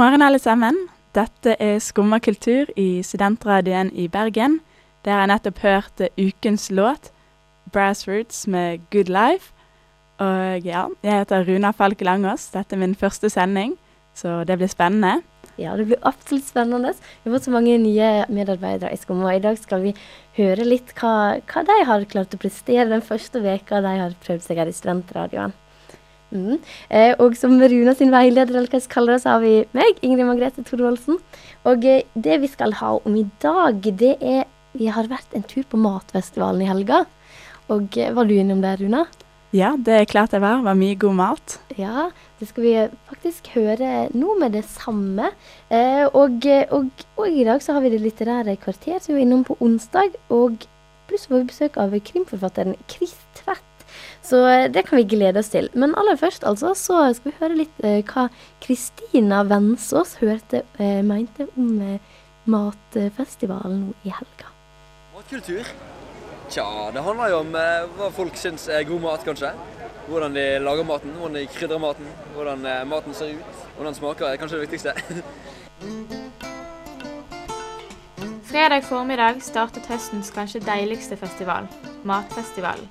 morgen, alle sammen. Dette er Skumma kultur i Studentradioen i Bergen. Der jeg nettopp hørt eh, ukens låt, 'Brassroots' med 'Good Life'. Og ja, jeg heter Runa Falk Langås. Dette er min første sending, så det blir spennende. Ja, det blir absolutt spennende. Vi har fått så mange nye medarbeidere i Skumma. I dag skal vi høre litt hva, hva de har klart å prestere den første veka de har prøvd seg her i Studentradioen. Mm. Eh, og som Runa sin veileder, eller hva jeg skal kalle det, så har vi meg, Ingrid Margrethe Thorvaldsen. Og eh, det vi skal ha om i dag, det er Vi har vært en tur på Matfestivalen i helga. Og eh, var du innom det, Runa? Ja, det er klart jeg var. Det var mye god mat. Ja, det skal vi faktisk høre nå med det samme. Eh, og, og, og i dag så har vi Det litterære kvarter, som vi var innom på onsdag. Og pluss får vi besøk av krimforfatteren Tvedt. Så eh, det kan vi glede oss til. Men aller først altså, så skal vi høre litt eh, hva Kristina Vensås hørte, eh, mente om eh, matfestivalen nå i helga. Matkultur? Tja, det handler jo om eh, hva folk syns er god mat, kanskje. Hvordan de lager maten, hvordan de krydrer maten, hvordan eh, maten ser ut. Hvordan den smaker er kanskje det viktigste. Fredag formiddag startet høstens kanskje deiligste festival, Matfestivalen.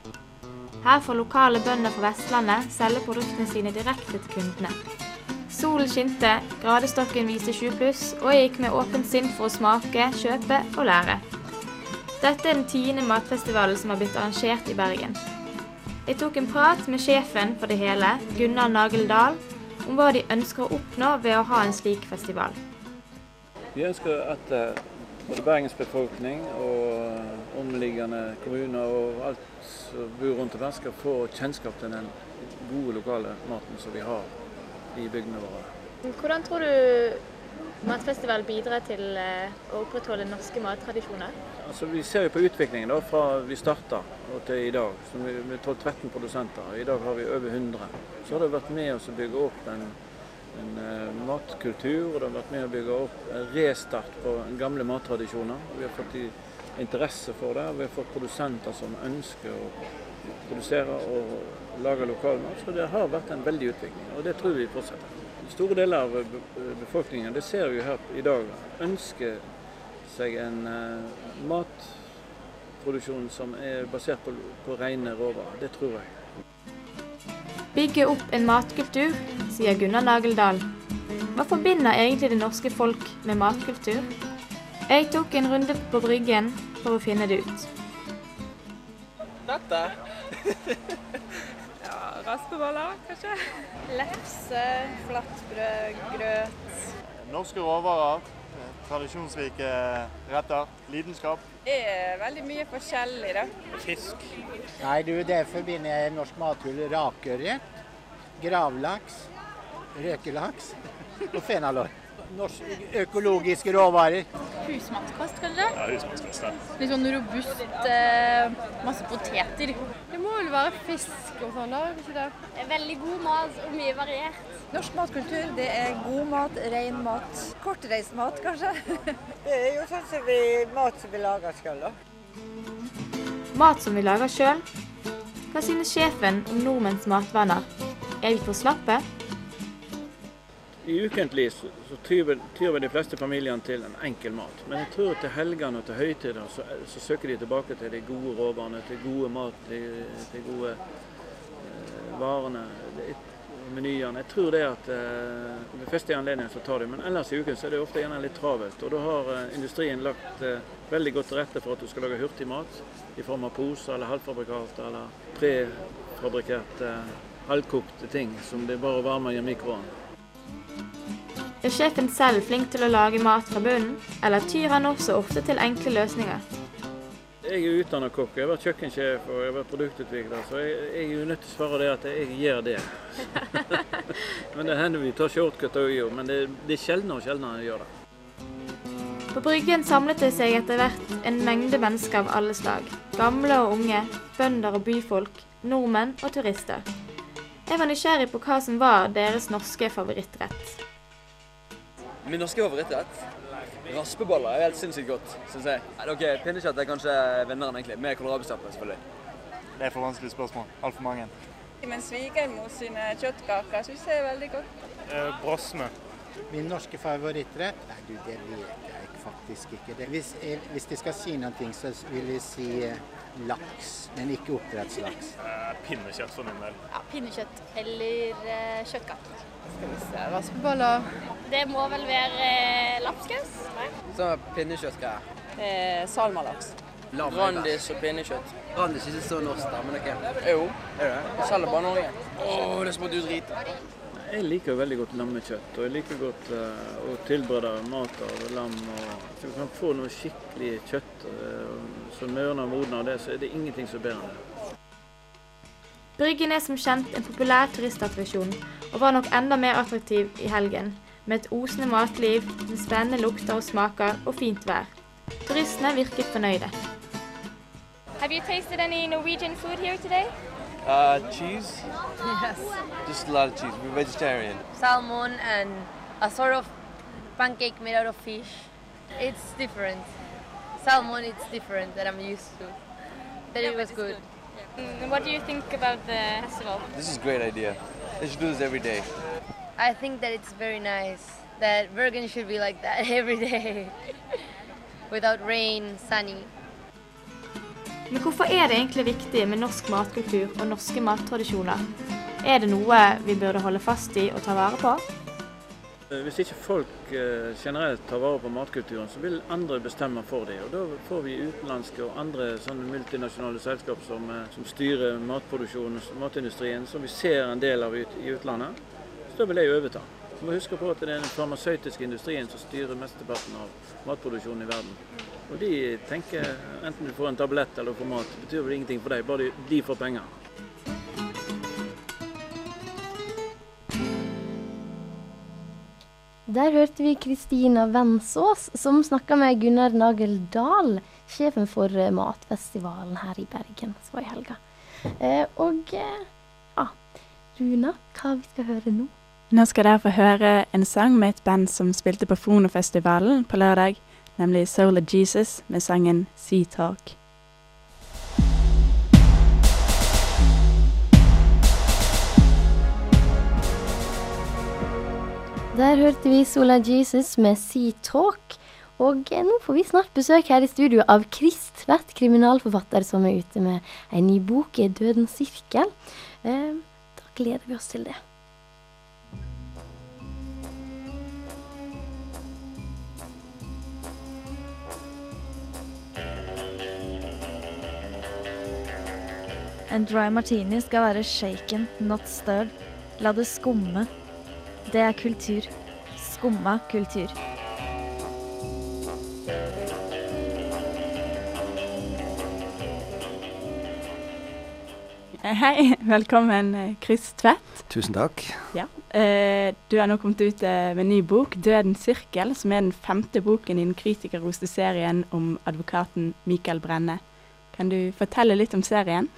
Her får lokale bønder fra Vestlandet selge produktene sine direkte til kundene. Solen skinte, gradestokken viste 20 pluss, og jeg gikk med åpent sinn for å smake, kjøpe og lære. Dette er den tiende matfestivalen som har blitt arrangert i Bergen. Jeg tok en prat med sjefen for det hele, Gunnar Nagel Dahl, om hva de ønsker å oppnå ved å ha en slik festival. Vi ønsker at eh, både Bergens befolkning og omliggende kommuner og alt som bor rundt om skal få kjennskap til den gode lokale maten som vi har i bygdene våre. Hvordan tror du matfestival bidrar til eh, å opprettholde norske mattradisjoner? Altså, vi ser jo på utviklingen da, fra vi starta til i dag. Med 12-13 produsenter. I dag har vi over 100. Så har det vært med oss å bygge opp en, en uh, matkultur. Og det har vært med å bygge opp en restart på gamle mattradisjoner. Vi har fått i, interesse for det. Vi har fått produsenter som ønsker å produsere og lage lokalmat. Så det har vært en veldig utvikling, og det tror vi fortsetter. Store deler av befolkningen, det ser vi jo her i dag, ønsker seg en eh, matproduksjon som er basert på, på rene råvarer. Det tror jeg. Bygge opp en matkultur, sier Gunnar Nageldal. Hva forbinder egentlig det norske folk med matkultur? Jeg tok en runde på Bryggen for å finne det ut. Dette? ja, raspeboller, kanskje? Lefse, flatbrød, grøt. Norske råvarer, eh, tradisjonsrike retter, lidenskap. Det er veldig mye forskjellig, da. Fisk. Nei, du, det forbinder jeg norsk mathull. Rakørret, gravlaks, røkelaks og fenalår. Norsk økologiske råvarer. Husmannskost, kanskje? Ja, husmannskost. ja. Litt sånn robust, eh, masse poteter. Det må vel være fisk og sånn, da? ikke det? Veldig god mat og mye variert. Norsk matkultur, det er god mat, ren mat. Kortreist mat, kanskje. Det er jo sånn som vi, mat som vi lager sjøl, da. Mat som vi lager sjøl. Hva synes sjefen om nordmenns matvaner? Er vi for slappe? I ukentlig så, så tyr, de fleste familiene til en enkel mat. Men jeg tror til helgene og til høytider så, så søker de tilbake til de gode råvarene, til gode mat, til, til gode eh, varene, menyene. Jeg tror det at eh, ved første anledning så tar de, men ellers i uken så er det ofte gjerne litt travelt. Og da har eh, industrien lagt eh, veldig godt til rette for at du skal lage hurtig mat i form av poser eller halvfabrikater eller prefabrikerte, halvkokte ting som det er bare å varme i mikroen. Er sjefen selv flink til å lage mat fra bunnen, eller tyr han også ofte til enkle løsninger? Jeg er utdannet kokk, jeg har vært kjøkkensjef og jeg har vært produktutvikler, så jeg, jeg er jo nødt til å svare det at jeg gjør det. men det hender vi tar shortcut òg. Men det, det er sjeldnere og sjeldnere jeg gjør det. På Bryggen samlet det seg etter hvert en mengde mennesker av alle slag. Gamle og unge, bønder og byfolk, nordmenn og turister. Jeg var nysgjerrig på hva som var deres norske favorittrett. Min norske favorittrett? Raspeboller er helt sinnssykt godt, syns jeg. Ok, Pinnekjøtt er kanskje vinneren, egentlig. Med kålrabistappe, selvfølgelig. Det er for vanskelig spørsmål. Altfor mange. Men svigermor sine kjøttkaker syns jeg er veldig godt. Eh, brosme. Min norske favorittrett? Nei, du, det vet jeg faktisk ikke. Det, hvis, jeg, hvis de skal si noe, så vil jeg si eh, laks, men ikke oppdrettslaks. Eh, pinnekjøtt for min del. Ja, Pinnekjøtt eller uh, kjøttkaker. Skal vi se, Raspeboller. Det må vel være uh, lapskaus? Så pinnekjøttgreier. Eh, Salmalaks. Randis og pinnekjøtt. Randis er ikke så norsk, da, men OK. Jo. Er det? Vi selger bare Norge. Å, det smakte jo drit. Jeg liker veldig godt lammekjøtt, og jeg liker godt uh, å tilberede mat av lam. Og, så vi kan få noe skikkelig kjøtt uh, som mørner og modner av det, så er det ingenting som er bedre enn det. Bryggen er som kjent en populær turistattraksjon, og var nok enda mer attraktiv i helgen, med et osende matliv, med spennende lukter og smaker og fint vær. Turistene virket fornøyde. Have you tasted any Norwegian food here today? Uh, cheese? Yes. Just a lot of cheese. We're vegetarian. salmon and a sort of pancake made out of fish. It's different. Salmon, it's different that I'm used to. But it was good. Mm, What do you think about the festival? This is a great idea. They should do this every day. I think that it's very nice that Bergen should be like that every day. Without rain, sunny. Men hvorfor er det egentlig viktig med norsk matkultur og norske mattradisjoner? Er det noe vi burde holde fast i og ta vare på? Eh, Hvis ikke folk eh, generelt tar vare på matkulturen, så vil andre bestemme for det. Og da får vi utenlandske og andre sånne multinasjonale selskap som, eh, som styrer matproduksjonen og matindustrien, som vi ser en del av ut, i utlandet. Så da vil jeg overta. Vi må huske på at det er den farmasøytiske industrien som styrer mesteparten av matproduksjonen i verden. Og de tenker enten du får en tablett eller får mat, betyr vel ingenting for deg, bare de, de får penger. Der hørte vi Kristina Vensås som snakka med Gunnar Nagel Dahl, sjefen for eh, matfestivalen her i Bergen som var i helga. Eh, og eh, ja, Runa, hva vi skal høre nå? Nå skal dere få høre en sang med et band som spilte på Fonofestivalen på lørdag, nemlig Soul of Jesus med sangen Sea Talk. Der hørte vi Sola Jesus med Sea Talk. Og eh, nå får vi snart besøk her i studio av Chris Tvedt, kriminalforfatter som er ute med en ny bok, 'Dødens sirkel'. Eh, da gleder vi oss til det. En dry martini skal være shaken, not stirred. La det skumme. Det er kultur. Skumma kultur. Hei, velkommen eh, Chris Tvedt. Tusen takk. Ja. Eh, du har nå kommet ut eh, med en ny bok, 'Dødens sirkel', som er den femte boken i den kritikerroste serien om advokaten Michael Brenne. Kan du fortelle litt om serien?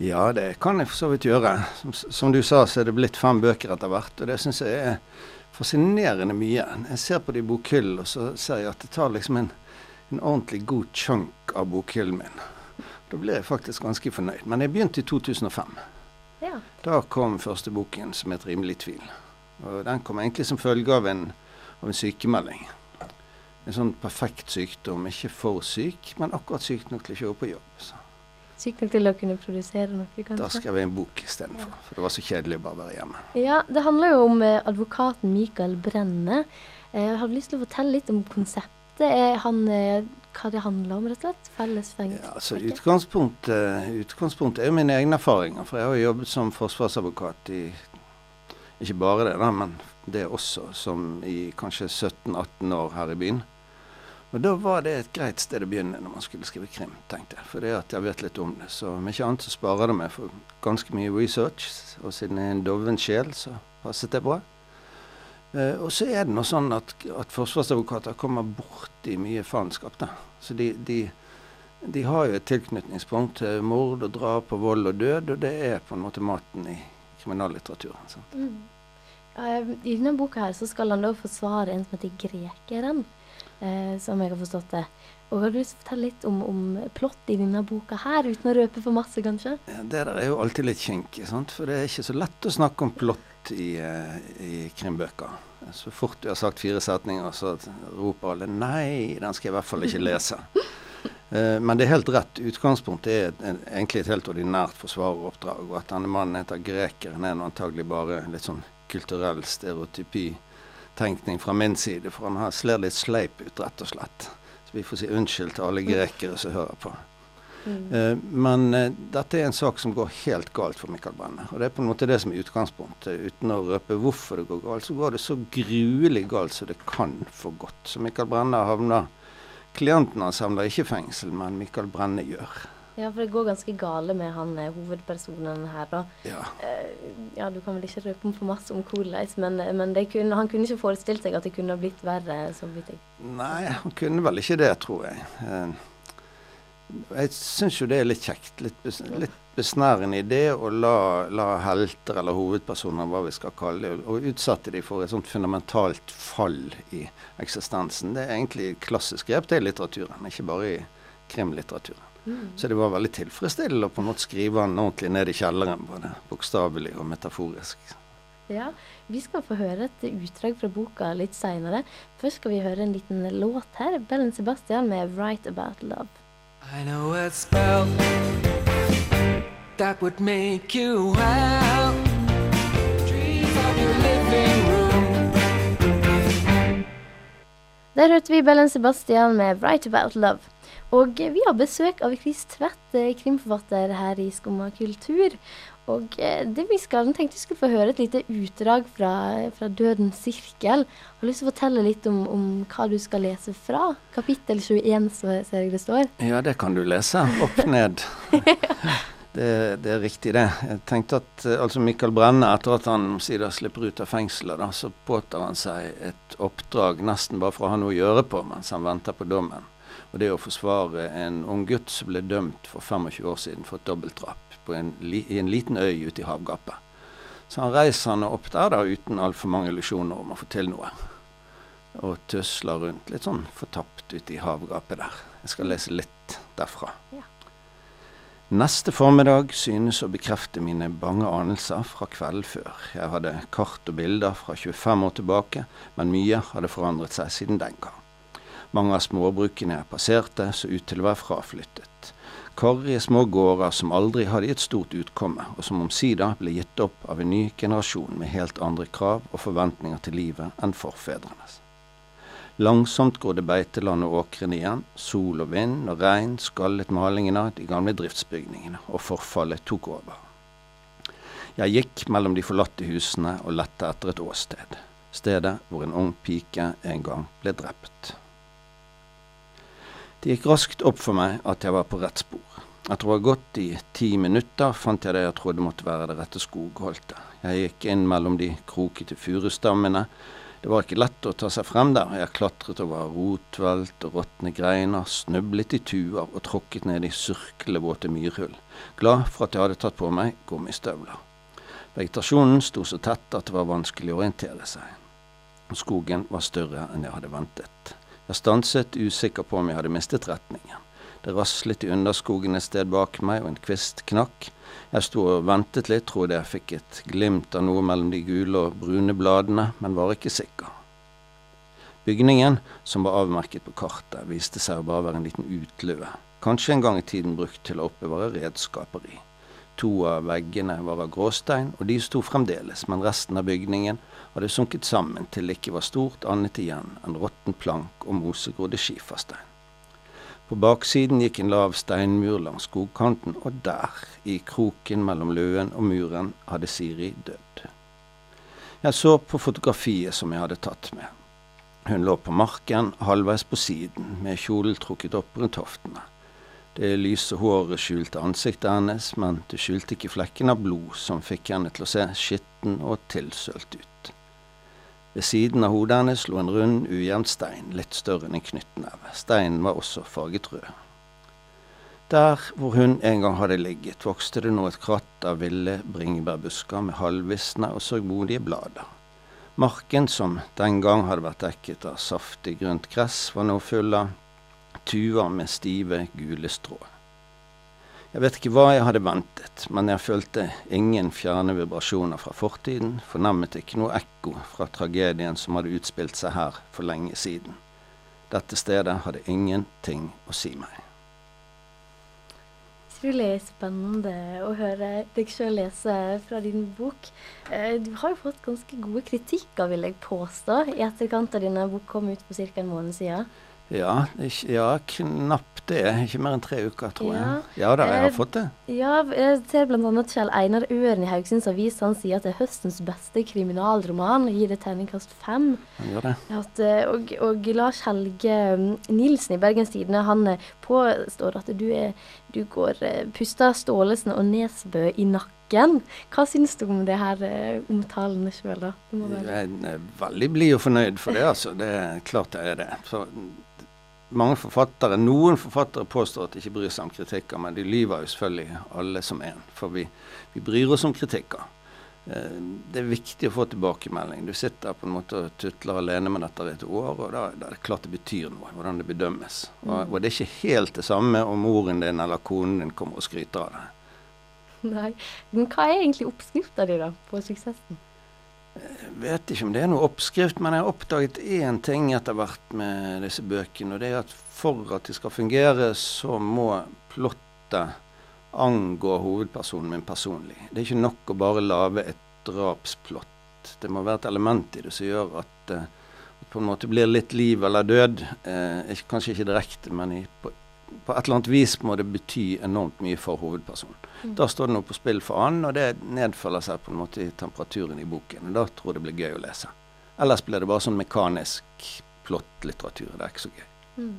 Ja, det kan jeg for så vidt gjøre. Som, som du sa, så er det blitt fem bøker etter hvert. Og det syns jeg er fascinerende mye. Jeg ser på de bokhyllene, og så ser jeg at det tar liksom en, en ordentlig god chunk av bokhyllen min. Da blir jeg faktisk ganske fornøyd. Men jeg begynte i 2005. Ja. Da kom første boken som het 'Rimelig tvil'. Og den kom egentlig som følge av en, av en sykemelding. En sånn perfekt sykdom. Ikke for syk, men akkurat syk nok til å kjøre på jobb. Så Sykt nok til å kunne produsere noe, kanskje. da skrev jeg en bok istedenfor. For det var så kjedelig å bare være hjemme. Ja, det handler jo om eh, advokaten Michael Brenne. Eh, Jeg hadde lyst til å fortelle litt om konseptet. Han, eh, hva det handler om, rett og slett? Felles fengsel? Altså, utgangspunktet, utgangspunktet er jo mine egne erfaringer. For jeg har jo jobbet som forsvarsadvokat i Ikke bare det, da, men det også, som i kanskje 17-18 år her i byen. Og da var det et greit sted å begynne når man skulle skrive krim, tenkte jeg. For det at jeg vet litt om det. Så om ikke annet så sparer det meg for ganske mye research. Og siden jeg er en doven sjel, så passet det bra. Eh, og så er det nå sånn at, at forsvarsadvokater kommer borti mye faenskap, da. Så de, de, de, har jo et tilknytningspunkt til mord og drap og vold og død, og det er på en måte maten i kriminallitteraturen. sant? Mm. Uh, I denne boka her så skal han da forsvare en som heter Grekeren, uh, som jeg har forstått det. Og Har du lyst til å fortelle litt om, om plott i denne boka her, uten å røpe for masse, kanskje? Ja, det der er jo alltid litt kinkig, for det er ikke så lett å snakke om plott i, uh, i krimbøker. Så fort du har sagt fire setninger, så roper alle 'nei, den skal jeg i hvert fall ikke lese'. Uh, men det er helt rett. Utgangspunktet er et, en, egentlig et helt ordinært forsvareroppdrag. Og at denne mannen heter grekeren, er antagelig bare litt sånn kulturell stereotypi-tenkning fra min side. For han ser litt sleip ut, rett og slett. Så vi får si unnskyld til alle grekere som hører på. Mm. Uh, men uh, dette er en sak som går helt galt for Michael Brenne. Og det er på en måte det som er utgangspunktet. Uten å røpe hvorfor det går galt, så går det så gruelig galt som det kan for godt. Så Michael Brenne havner Klienten hans havner ikke i fengsel, men Michael Brenne gjør. Ja, for det går ganske gale med han eh, hovedpersonen her, da. Ja. Eh, ja, du kan vel ikke røpe om for masse om hvordan, men, men kunne, han kunne ikke forestilt seg at det kunne blitt verre? så vidt jeg. Nei, han kunne vel ikke det, tror jeg. Eh, jeg syns jo det er litt kjekt. Litt, bes, litt besnærende idé å la, la, helter eller hovedpersoner, hva vi skal kalle det, og utsette dem for et sånt fundamentalt fall i eksistensen. Det er egentlig klassisk grep til litteraturen, ikke bare i krimlitteraturen. Mm. Så det var veldig tilfredsstillende å på en måte skrive den ordentlig ned i kjelleren, både bokstavelig og metaforisk. Ja, vi skal få høre et utdrag fra boka litt seinere. Først skal vi høre en liten låt her. Bellen Sebastian med 'Write About Love'. I know a spell that would make you well. Dreams of your living room. Der hørte vi Bellen Sebastian med 'Write About Love'. Og vi har besøk av Chris Tvedt, eh, krimforfatter her i Skumma kultur. Og eh, det vi skal, tenkte vi skulle få høre et lite utdrag fra, fra 'Dødens sirkel'. Jeg Har lyst til å fortelle litt om, om, hva du skal lese fra? Kapittel 21, så ser jeg det står. Ja, det kan du lese. Opp ned. Det, det, er riktig, det. Jeg tenkte at uh, altså Michael Brenne, etter at han omsider slipper ut av fengselet, da, så påtar han seg et oppdrag nesten bare for å ha noe å gjøre på mens han venter på dommen. Og det å forsvare en ung gutt som ble dømt for 25 år siden for et dobbeltdrap i en liten øy ute i havgapet. Så han reiser han opp der da uten altfor mange illusjoner om å få til noe. Og tøsler rundt litt sånn fortapt ute i havgapet der. Jeg skal lese litt derfra. Ja. Neste formiddag synes å bekrefte mine bange anelser fra kvelden før. Jeg hadde kart og bilder fra 25 år tilbake, men mye hadde forandret seg siden den gang. Mange av småbrukene er passerte, så ut til å være fraflyttet. Karrige små gårder som aldri hadde gitt stort utkomme, og som omsider ble gitt opp av en ny generasjon med helt andre krav og forventninger til livet enn forfedrenes. Langsomt går det beiteland og åkrene igjen, sol og vind og regn skallet malingen av de gamle driftsbygningene, og forfallet tok over. Jeg gikk mellom de forlatte husene og lette etter et åsted, stedet hvor en ung pike en gang ble drept. Det gikk raskt opp for meg at jeg var på rett spor. Etter å ha gått i ti minutter fant jeg det jeg trodde måtte være det rette skogholtet. Jeg gikk inn mellom de krokete furustammene. Det var ikke lett å ta seg frem der. Jeg klatret over rotvelt og råtne greiner, snublet i tuer og tråkket ned i surklevåte myrhull, glad for at jeg hadde tatt på meg gummistøvler. Vegetasjonen sto så tett at det var vanskelig å orientere seg. Skogen var større enn jeg hadde ventet. Jeg stanset, usikker på om jeg hadde mistet retningen. Det raslet i underskogen et sted bak meg, og en kvist knakk. Jeg sto og ventet litt, trodde jeg fikk et glimt av noe mellom de gule og brune bladene, men var ikke sikker. Bygningen, som var avmerket på kartet, viste seg å bare være en liten utlue, kanskje en gang i tiden brukt til å oppbevare redskaper i. To av veggene var av gråstein, og de sto fremdeles, men resten av bygningen hadde sunket sammen til det ikke var stort annet igjen enn råtten plank og mosegrodde skiferstein. På baksiden gikk en lav steinmur langs skogkanten, og der, i kroken mellom løen og muren, hadde Siri dødd. Jeg så på fotografiet som jeg hadde tatt med. Hun lå på marken, halvveis på siden, med kjolen trukket opp rundt hoftene. Det lyse håret skjulte ansiktet hennes, men det skjulte ikke flekken av blod som fikk henne til å se skitten og tilsølt ut. Ved siden av hodet hennes lå en rund, ujevn stein, litt større enn en knyttneve. Steinen var også farget rød. Der hvor hun en gang hadde ligget, vokste det nå et kratt av ville bringebærbusker med halvvisne og sørgmodige blader. Marken, som den gang hadde vært dekket av saftig grønt gress, var nå full av tuer med stive, gule strå. Jeg vet ikke hva jeg hadde ventet, men jeg følte ingen fjerne vibrasjoner fra fortiden, fornemmet ikke noe ekko fra tragedien som hadde utspilt seg her for lenge siden. Dette stedet hadde ingenting å si meg. Utrolig spennende å høre deg sjøl lese fra din bok. Eh, Du har jo fått ganske gode kritikker, vil jeg påstå, i etterkant av denne bok kom ut for ca. en måned siden. Ja, ja, knapt det. Ikke mer enn tre uker, tror Ja. jeg. Ja da, jeg har Eh, fått det. Ja, jeg ser bl.a. Kjell Einar Øren i Haugesunds Avis. Han sier at det er høstens beste kriminalroman. og Gir det terningkast fem. Han gjør det. At, eh, og, og Lars Helge mm, Nilsen i Bergens Tidende han eh, påstår at du, er, du går puster Staalesen og Nesbø i nakken. Hva syns du om det her omtalene sjøl, da? Du må være- Jeg er veldig blid og fornøyd for det, altså. Det er klart jeg er det. For mange forfattere, Noen forfattere påstår at de ikke bryr seg om kritikker, men de lyver jo selvfølgelig alle som en. For vi, vi bryr oss om kritikker. Eh, Det er viktig å få tilbakemelding. Du sitter på en måte og tutler alene med dette i et år, og da, da er det klart det betyr noe, hvordan det bedømmes. Og, Mm. og det er ikke helt det samme om moren din eller konen din kommer og skryter av det. Nei. Men hva er egentlig oppskrifta di, da, på suksessen? Jeg vet ikke om det er noe oppskrift, men jeg har oppdaget én ting etter hvert med disse bøkene. Og det er at for at de skal fungere, så må plottet angå hovedpersonen min personlig. Det er ikke nok å bare lage et drapsplott. Det må være et element i det som gjør at eh, det på en måte blir litt liv eller død. Eh, kanskje ikke direkte, men i, på, på et eller annet vis må det bety enormt mye for hovedpersonen. Mm. Da står det noe på spill for han, og det nedfølger seg på en måte i temperaturen i boken. og Da tror jeg det blir gøy å lese. Ellers blir det bare sånn mekanisk plottlitteratur. Det er ikke så gøy. Mm.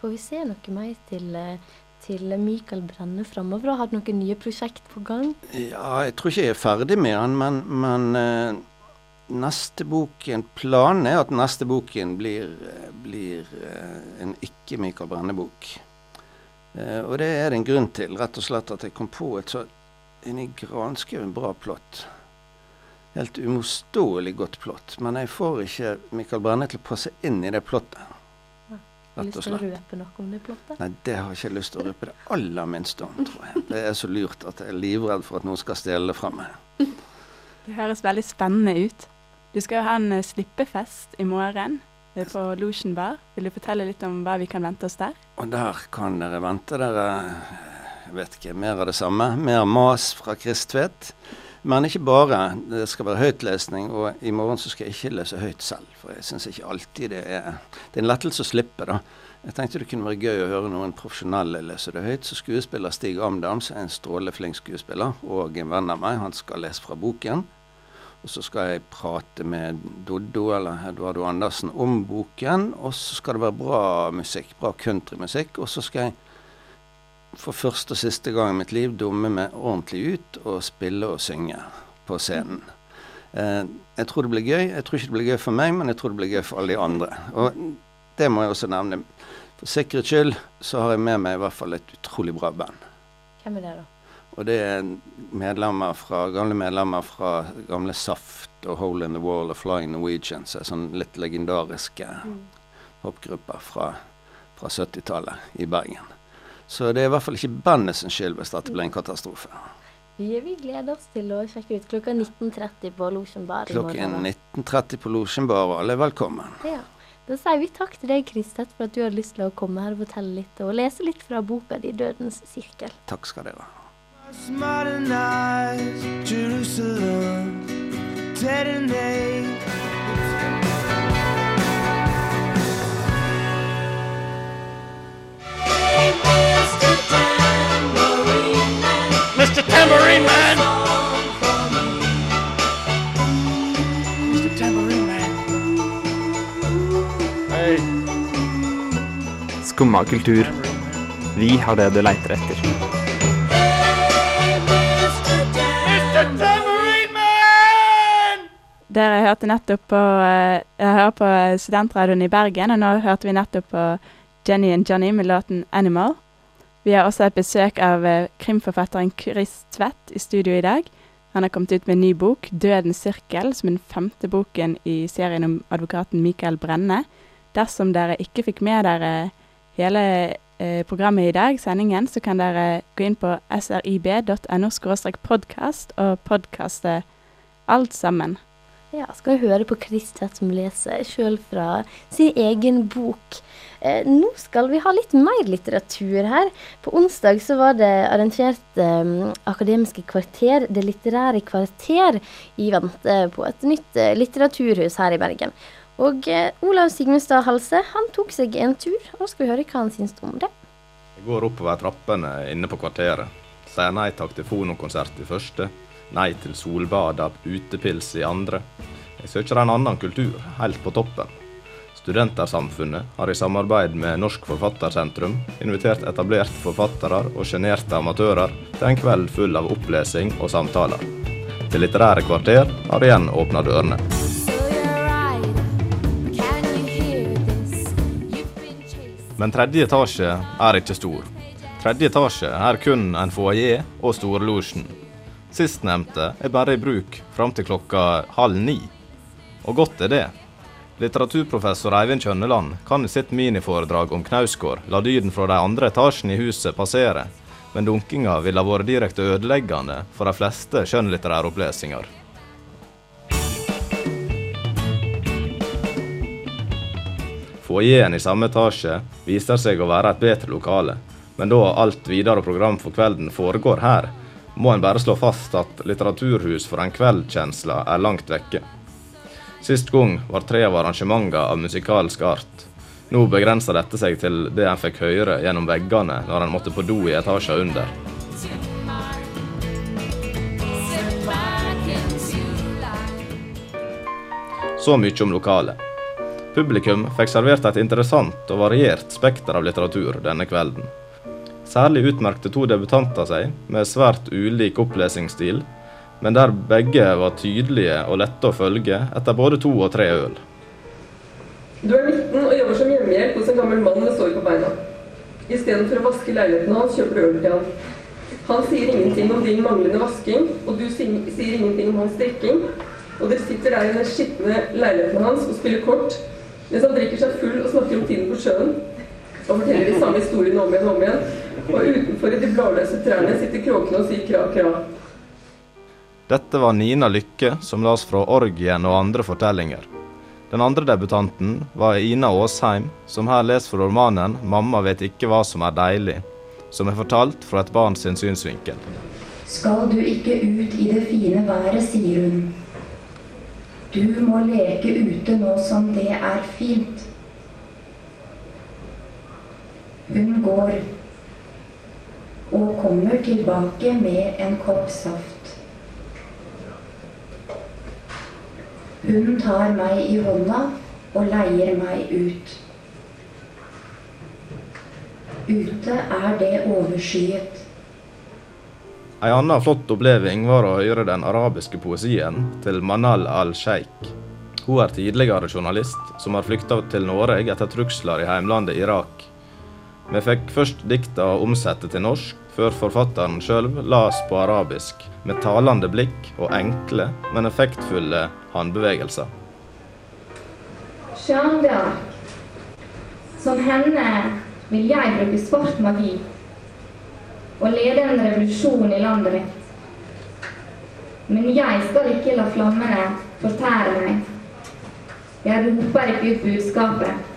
Får vi se noe mer til, eh, til Mikael Brenne framover? Har du noen nye prosjekt på gang? Ja, jeg tror ikke jeg er ferdig med han, men, men eh, neste boken Planen er at neste boken blir, eh, blir en ikke-Mikael Brenne-bok. Eh, og det er det en grunn til. Rett og slett at jeg kom på et så inni granskauen bra plott. Helt uimotståelig godt plott. Men jeg får ikke Mikael Brenne til å passe inn i det plottet. Har du Rett og lyst til å røpe noe om det plottet? Nei, det har jeg ikke lyst til å røpe det aller minste om, tror jeg. Det er så lurt at jeg er livredd for at noen skal stjele det fra meg. Det høres veldig spennende ut. Du skal jo ha en eh, slippefest i morgen på Lotion Bar. Vil du fortelle litt om hva vi kan vente oss der? Og der kan dere vente dere jeg vet ikke, mer av det samme. Mer mas fra Chris Tvedt. Men ikke bare. Det skal være høytlesning, og i morgen så skal jeg ikke lese høyt selv. For jeg syns ikke alltid det er Det er en lettelse å slippe, da. Jeg tenkte det kunne være gøy å høre noen profesjonelle lese det høyt. Så skuespiller Stig Amdam, som er en strålende flink skuespiller, og en venn av meg, han skal lese fra boken. Og så skal jeg prate med Doddo eller Eduardo Andersen om boken. Og så skal det være bra musikk, bra countrymusikk. Og så skal jeg for første og siste gang i mitt liv dumme meg ordentlig ut og spille og synge på scenen. Eh, jeg tror det blir gøy. Jeg tror ikke det blir gøy for meg, men jeg tror det blir gøy for alle de andre. Og det må jeg også nevne. For sikkerhets skyld så har jeg med meg i hvert fall et utrolig bra band. Hvem er det, da? Og det er medlemmer fra, gamle medlemmer fra gamle Saft og Hole in the Wall og Flying Norwegians. Sånn litt legendariske popgrupper fra, fra 70-tallet i Bergen. Så det er i hvert fall ikke bandet sin skyld hvis dette blir en katastrofe. Vi, gleder oss til å sjekke ut klokka 19.30 på Lotion Bar Klokken morgen. 19.30 på Losjen Bar, og alle er velkommen. Ja. Da sier vi takk til deg, Kristet, for at du hadde lyst til å komme her og fortelle litt og lese litt fra boka di 'Dødens sirkel'. Takk skal dere ha. Mr. Tambourine Man! Mr. Tambourine Man. Skumma kultur. Vi har det du leiter etter. Dere hørte nettopp på eh, Jeg hører på Studentradioen i Bergen, og nå hørte vi nettopp på Jenny and Johnny med låten 'Animal'. Vi har også et besøk av eh, krimforfatteren Chris Tvedt i studio i dag. Han har kommet ut med en ny bok, 'Dødens sirkel', som er den femte boken i serien om advokaten Michael Brenne. Dersom dere ikke fikk med dere hele eh, programmet i dag, sendingen, så kan dere gå inn på srib.no podkast og podkaste alt sammen. Ja, skal vi høre på Kristet som leser sjøl fra sin egen bok. Eh, nå skal vi ha litt mer litteratur her. På onsdag så var det arrangert eh, Akademiske kvarter, Det litterære kvarter, i vente på et nytt eh, litteraturhus her i Bergen. Og eh, Olav Sigmundstad Halse han tok seg en tur, og nå skal vi høre hva han syns om det. Jeg går oppover trappene inne på kvarteret. Sier nei takk til fonokonsert i første. Nei til solbad av utepils i andre. Jeg søker en annen kultur, helt på toppen. Studentersamfunnet har i samarbeid med Norsk Forfattersentrum invitert etablerte forfattere og sjenerte amatører til en kveld full av opplesing og samtaler. Til Litterære kvarter har igjen åpna dørene. Men tredje etasje er ikke stor. Tredje etasje er kun en foajé og storlosjen. Sistnevnte er bare i bruk fram til klokka halv ni. Og godt er det. Litteraturprofessor Eivind Kjønneland kan i sitt miniforedrag om Knausgård la lyden fra de andre etasjene i huset passere, men dunkinga ville vært direkte ødeleggende for de fleste skjønnlitterære opplesninger. Foajeen i samme etasje viser seg å være et bedre lokale, men da alt videre program for kvelden foregår her, må en bare slå fast at litteraturhus for en kveld-kjensla er langt vekke. Sist gang var tre av arrangementene av musikalsk art. Nå begrenser dette seg til det en fikk høre gjennom veggene når en måtte på do i etasjen under. Så mye om lokalet. Publikum fikk servert et interessant og variert spekter av litteratur denne kvelden. Særlig utmerkte to debutanter seg med svært ulik opplesingsstil, men der begge var tydelige og lette å følge etter både to og tre øl. Du er 19 og jobber som hjemmehjelp hos en gammel mann med sår på beina. Istedenfor å vaske leiligheten hans, kjøper du øl til han. Han sier ingenting om din manglende vasking, og du sier ingenting om hans drikking. Og dere sitter der i den skitne leiligheten hans og spiller kort, mens han drikker seg full og snakker om tiden på sjøen. Og forteller de samme historiene om igjen og om igjen. Og utenfor i de blåløse trærne sitter kråkene og sier kra, kra. Dette var Nina Lykke, som las fra Orgien og andre fortellinger. Den andre debutanten var Ina Aasheim, som her leser fra romanen 'Mamma vet ikke hva som er deilig', som er fortalt fra et barn sin synsvinkel. Skal du ikke ut i det fine været, sier hun. Du må leke ute nå som det er fint. Hun går og kommer tilbake med en kopp saft. Hun tar meg i hånda og leier meg ut. Ute er det overskyet. Ei anna flott oppleving var å høre den arabiske poesien til Manal al-Sheikh. Hun er tidligere journalist som har flykta til Norge etter trusler i heimlandet Irak. Vi fikk først dikta omsette til norsk, før forfatteren sjøl las på arabisk, med talende blikk og enkle, men effektfulle håndbevegelser. D'Arc. Som henne vil jeg bruke svart magi og lede en revolusjon i landet mitt. Men jeg skal ikke la flammene fortære meg. Jeg roper ikke ut budskapet.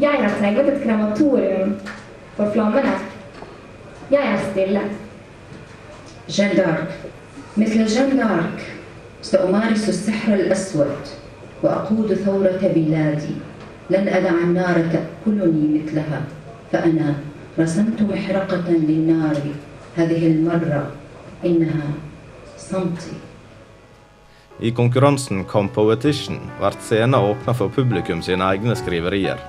Jeg har trenglet et krematorium for flammene. Jeg er stille. جان دارك مثل جان دارك سأمارس السحر الأسود وأقود ثورة بلادي لن أدع النار تأكلني مثلها فأنا رسمت محرقة للنار هذه المرة إنها صمتي I konkurransen Compoetition ble scenen åpna for publikum sine egne skriverier.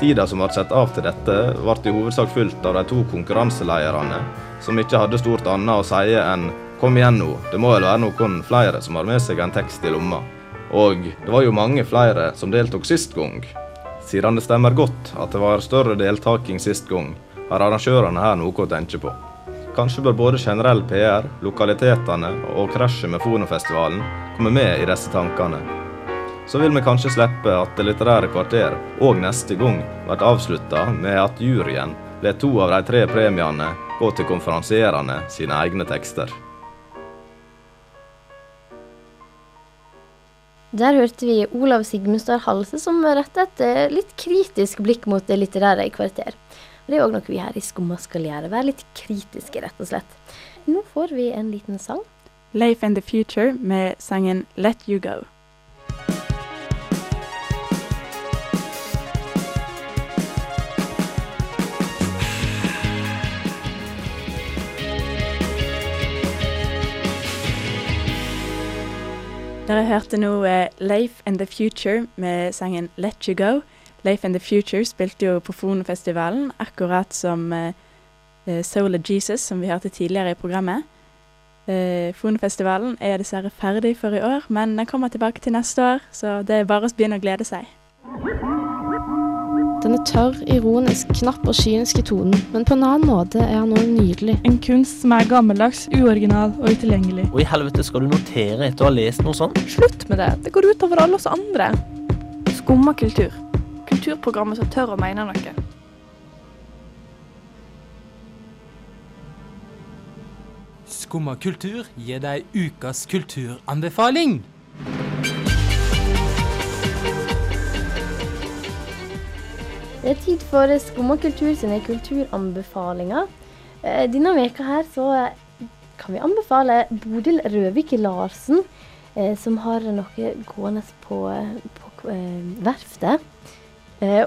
Tida som ble satt av til dette, ble i hovedsak fylt av de to konkurranselederne, som ikke hadde stort annet å si enn 'kom igjen nå, det må vel være noen flere som har med seg en tekst i lomma'. Og det var jo mange flere som deltok sist gang. Siden det stemmer godt at det var større deltaking sist gang, har arrangørene her noe å tenke på. Kanskje bør både generell PR, lokalitetene og krasjet med Fonofestivalen komme med i disse tankene. Så vil vi kanskje slippe at Det litterære kvarter òg neste gang blir avslutta med at juryen lar to av de tre premiene gå til konferansierene sine egne tekster. Der hørte vi Olav Sigmundstad Halse som rettet et eh, litt kritisk blikk mot det litterære i kvarter. Det er òg noe vi her i Skumma skal gjøre. Være litt kritiske, rett og slett. Nå får vi en liten sang. Life in the Future med sangen Let You Go. Dere hørte nå eh, Life and the Future med sangen Let You Go. Life and the Future spilte jo på Fonofestivalen, akkurat som eh, Soul of Jesus, som vi hørte tidligere i programmet. Eh, Fonofestivalen er dessverre ferdig for i år, men den kommer tilbake til neste år, så det er bare å begynne å glede seg. Den er tørr, ironisk, knapp og kynisk i tonen, men på en annen måte er han også nydelig. En kunst som er gammeldags, uoriginal og utilgjengelig. Og i helvete skal du notere etter å ha lest noe sånt? Slutt med det, det går ut over alle oss andre. Skumma kultur. Kulturprogrammet som tør å mene noe. Skumma kultur gir deg ukas kulturanbefaling. Det er tid for Skumma sine kulturanbefalinger. Eh, Denne veka her så eh, kan vi anbefale Bodil Røvik Larsen, eh, som har noe gående på, på verftet.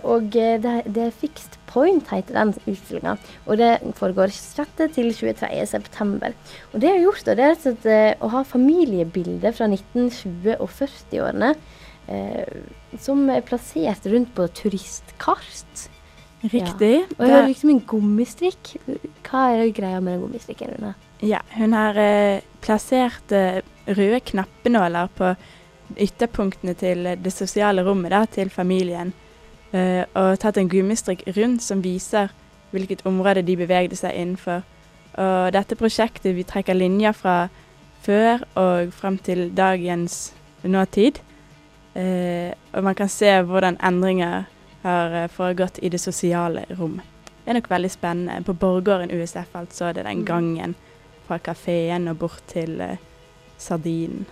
Og det, det er Fixed Point, heter den utstillinga. Og det foregår 6. til 23. september. Og det jeg har gjort, det er eh, å ha familiebilder fra 1920- og 40-årene. Eh, som er plassert rundt på turistkart. Riktig. Ja. Og jeg har liksom en gummistrikk. Hva er greia med den gummistrikken? Rune? Ja, hun har eh, plassert eh, røde knappenåler på ytterpunktene til det sosiale rommet da, til familien. Eh, og tatt en gummistrikk rundt som viser hvilket område de bevegde seg innenfor. Og dette prosjektet vi trekker linjer fra før og frem til dagens nåtid. Eh, og man kan se hvordan endringer har eh, foregått i det sosiale rom. Det er nok veldig spennende. På Borggården USF altså, det er den Mm. gangen fra kafeen og bort til eh, Sardinen.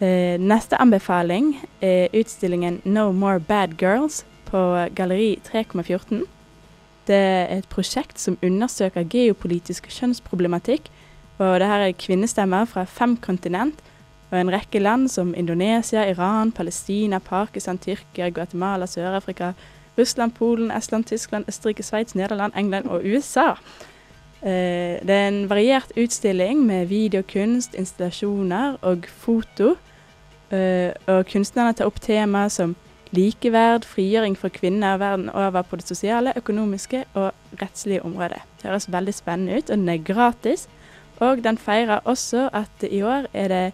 Eh, neste anbefaling er utstillingen No More Bad Girls på Galleri 3,14. Det er et prosjekt som undersøker geopolitisk kjønnsproblematikk. Og det her er kvinnestemmer fra fem kontinent og en rekke land som Indonesia, Iran, Palestina, Pakistan, Tyrkia, Guatemala, Sør-Afrika, Russland, Polen, Estland, Tyskland, Østerrike, Sveits, Nederland, England og USA. Eh, det er en variert utstilling med videokunst, installasjoner og foto. Eh, og kunstnerne tar opp temaer som likeverd, frigjøring for kvinner verden over på det sosiale, økonomiske og rettslige området. Det høres veldig spennende ut, og den er gratis. Og den feirer også at i år er det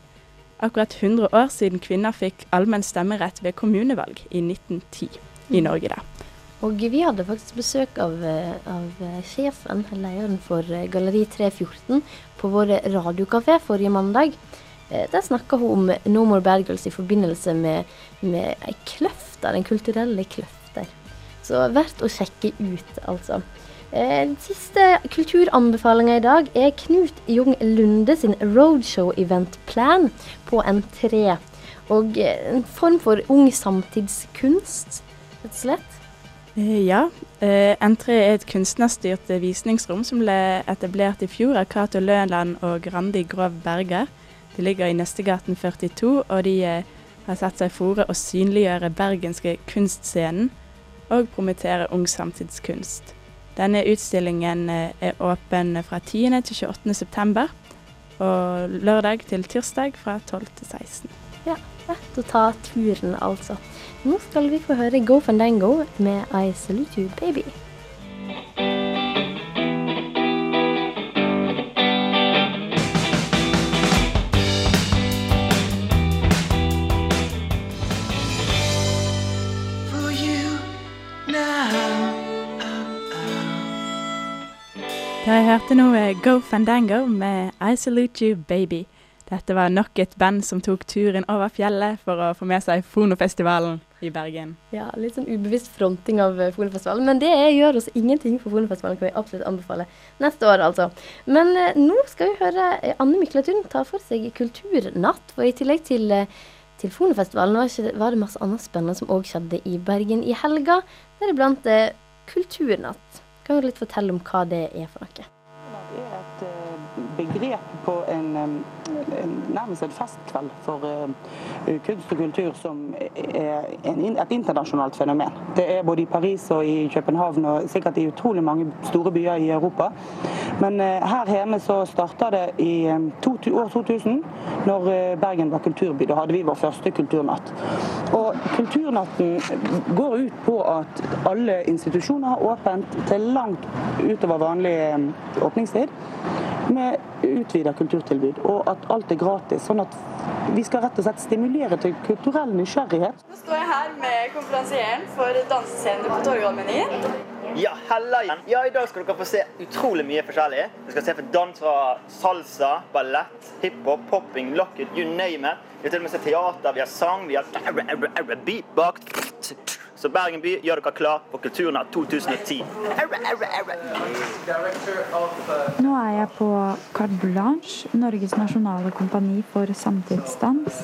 akkurat 100 år siden kvinner fikk allmenn stemmerett ved kommunevalg i 1910 i Mm. Norge. da. Og vi hadde faktisk besøk av, eh, av eh, sjefen, lederen for eh, Galleri 314, på vår radiokafé forrige mandag. Der snakka hun om No More Bad Girls i forbindelse med, med ei kløft, den kulturelle kløft der. Så verdt å sjekke ut, altså. Eh, Den siste kulturanbefalinga i dag er Knut Jung Lunde sin roadshow-eventplan på N3. Og eh, en form for ung samtidskunst, rett og slett. Eh, Ja. Eh, N3 er et kunstnerstyrt eh, visningsrom som ble etablert i fjor av Cato Løland og Randi Grov Berger. De ligger i Nøstegaten 42, og de eh, har satt seg fore å synliggjøre bergenske kunstscenen og promotere ung samtidskunst. Denne utstillingen eh, er åpen fra 10. til 28. september, og lørdag til tirsdag fra 12 til 16. Ja. Rett å ta turen, altså. Nå skal vi få høre Go Fandango med I Salute You Baby. Jeg hørte nå eh, Go Fandango med I Salute You Baby. Dette var nok et band som tok turen over fjellet for å få med seg Fonofestivalen i Bergen. Ja, litt sånn ubevisst fronting av Fonofestivalen, Fonefestivalen. Men det gjør oss ingenting, for Fonefestivalen kan vi absolutt anbefale neste år, altså. Men eh, nå skal vi høre eh, Anne Myklatun ta for seg Kulturnatt. For i tillegg til, eh, til Fonefestivalen var, ikke, var det masse annet spennende som òg skjedde i Bergen i helga. Deriblant eh, Kulturnatt. Kan du litt fortelle om hva det er for noe? Det er et eh, begrep på nærmest en festkveld for eh, kunst og kultur som er et internasjonalt fenomen. Det er både i Paris og i København og sikkert i utrolig mange store byer i Europa. Men eh, her hjemme så starta det i eh, år 2000, når Bergen var kulturby. Da hadde vi vår første kulturnatt. Og Kulturnatten går ut på at alle institusjoner har åpent til langt utover vanlig åpningstid med utvida kulturtilbud, og at alt er gratis. Sånn at vi skal rett og slett stimulere til kulturell nysgjerrighet. Nå står jeg her med konferansieren for dansescener på Torgallmenyen. Ja, hella. Ja, I dag skal dere få se utrolig mye forskjellig. Dere skal se på dans fra salsa, ballett, hiphop, popping, locket, you name it. Vi har til og med se teater, vi har sang, vi har beatbox. Så Bergen by, gjør dere klar for Kulturnatt 2010. Nå er jeg på Carte Blanche, Norges nasjonale kompani for samtidsdans.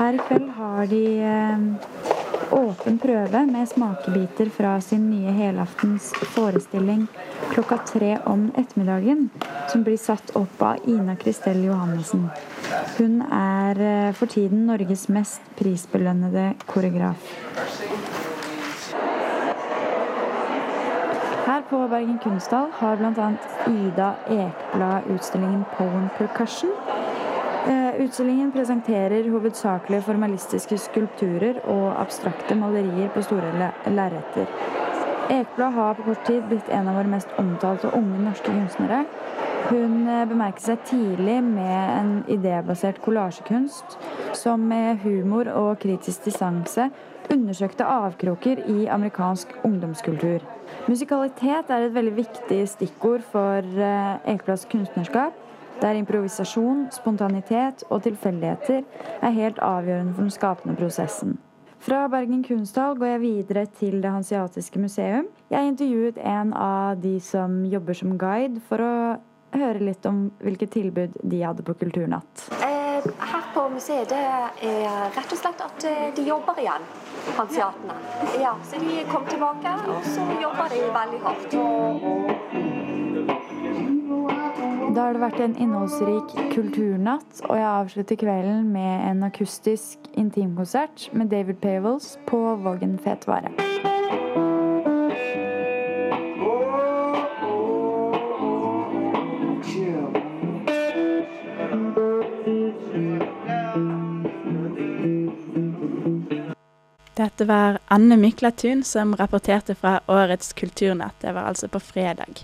Her i kveld har de eh, åpen prøve med smakebiter fra sin nye helaftens forestilling klokka tre om ettermiddagen, som blir satt opp av Ina Kristel Johannessen. Hun er eh, for tiden Norges mest prisbelønnede koreograf. På Bergen kunsthall har bl.a. Ida Ekblad utstillingen Poem Percussion. Eh, Utstillingen presenterer hovedsakelig formalistiske skulpturer og abstrakte malerier på store le- lerreter. Ekblad har på kort tid blitt en av våre mest omtalte unge norske kunstnere. Hun eh, bemerket seg tidlig med en idébasert kollasjekunst som med humor og kritisk distanse undersøkte avkroker i amerikansk ungdomskultur. Musikalitet er et veldig viktig stikkord for eh, kunstnerskap, der improvisasjon, spontanitet og tilfeldigheter er helt avgjørende for den skapende prosessen. Fra Bergen kunsthall går jeg videre til Det hansiatiske museum. Jeg intervjuet en av de som jobber som guide, for å høre litt om hvilke tilbud de hadde på Kulturnatt. Her på museet det er rett og slett at eh, de jobber igjen, hansiatene. Ja, så de kom tilbake, og så jobber de veldig hardt. Da har det vært en innholdsrik kulturnatt, og jeg avslutter kvelden med en akustisk intimkonsert med David Pavels på Vågen Fetvare. Dette var Anne Myklatun som rapporterte fra årets Kulturnett. Det var altså på fredag.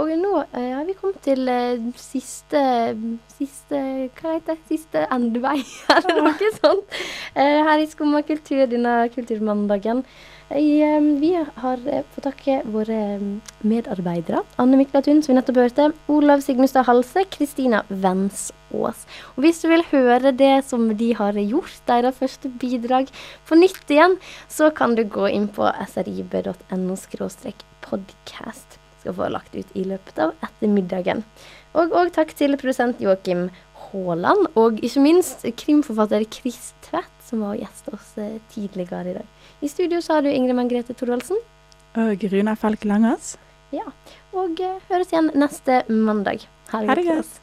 Og nå eh, har vi kommet til eh, siste Siste Hva heter det? Siste endevei, eller noe sånt. Eh, her i Skumma kultur denne kulturmandagen. Eh, vi har eh, fått takke våre eh, medarbeidere. Anne Miklatun, som vi nettopp hørte. Olav Sigmundstad Halse. Kristina Vensås. Og hvis du vil høre det som de har gjort, deres første bidrag på nytt igjen, så kan du gå inn på srib.no podcast skal få lagt ut i løpet av ettermiddagen. Og og takk til produsent Joakim Haaland, og ikke minst krimforfatter Chris Tvedt, som var gjest hos oss eh, tidligere i dag. I studio så har du Ingrid Margrethe Thorvaldsen. Og Runa Falk Langås. Ja. Og eh, høres igjen neste mandag. Ha det godt.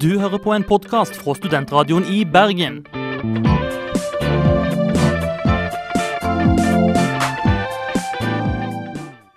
Du hører på en podkast fra Studentradioen i Bergen.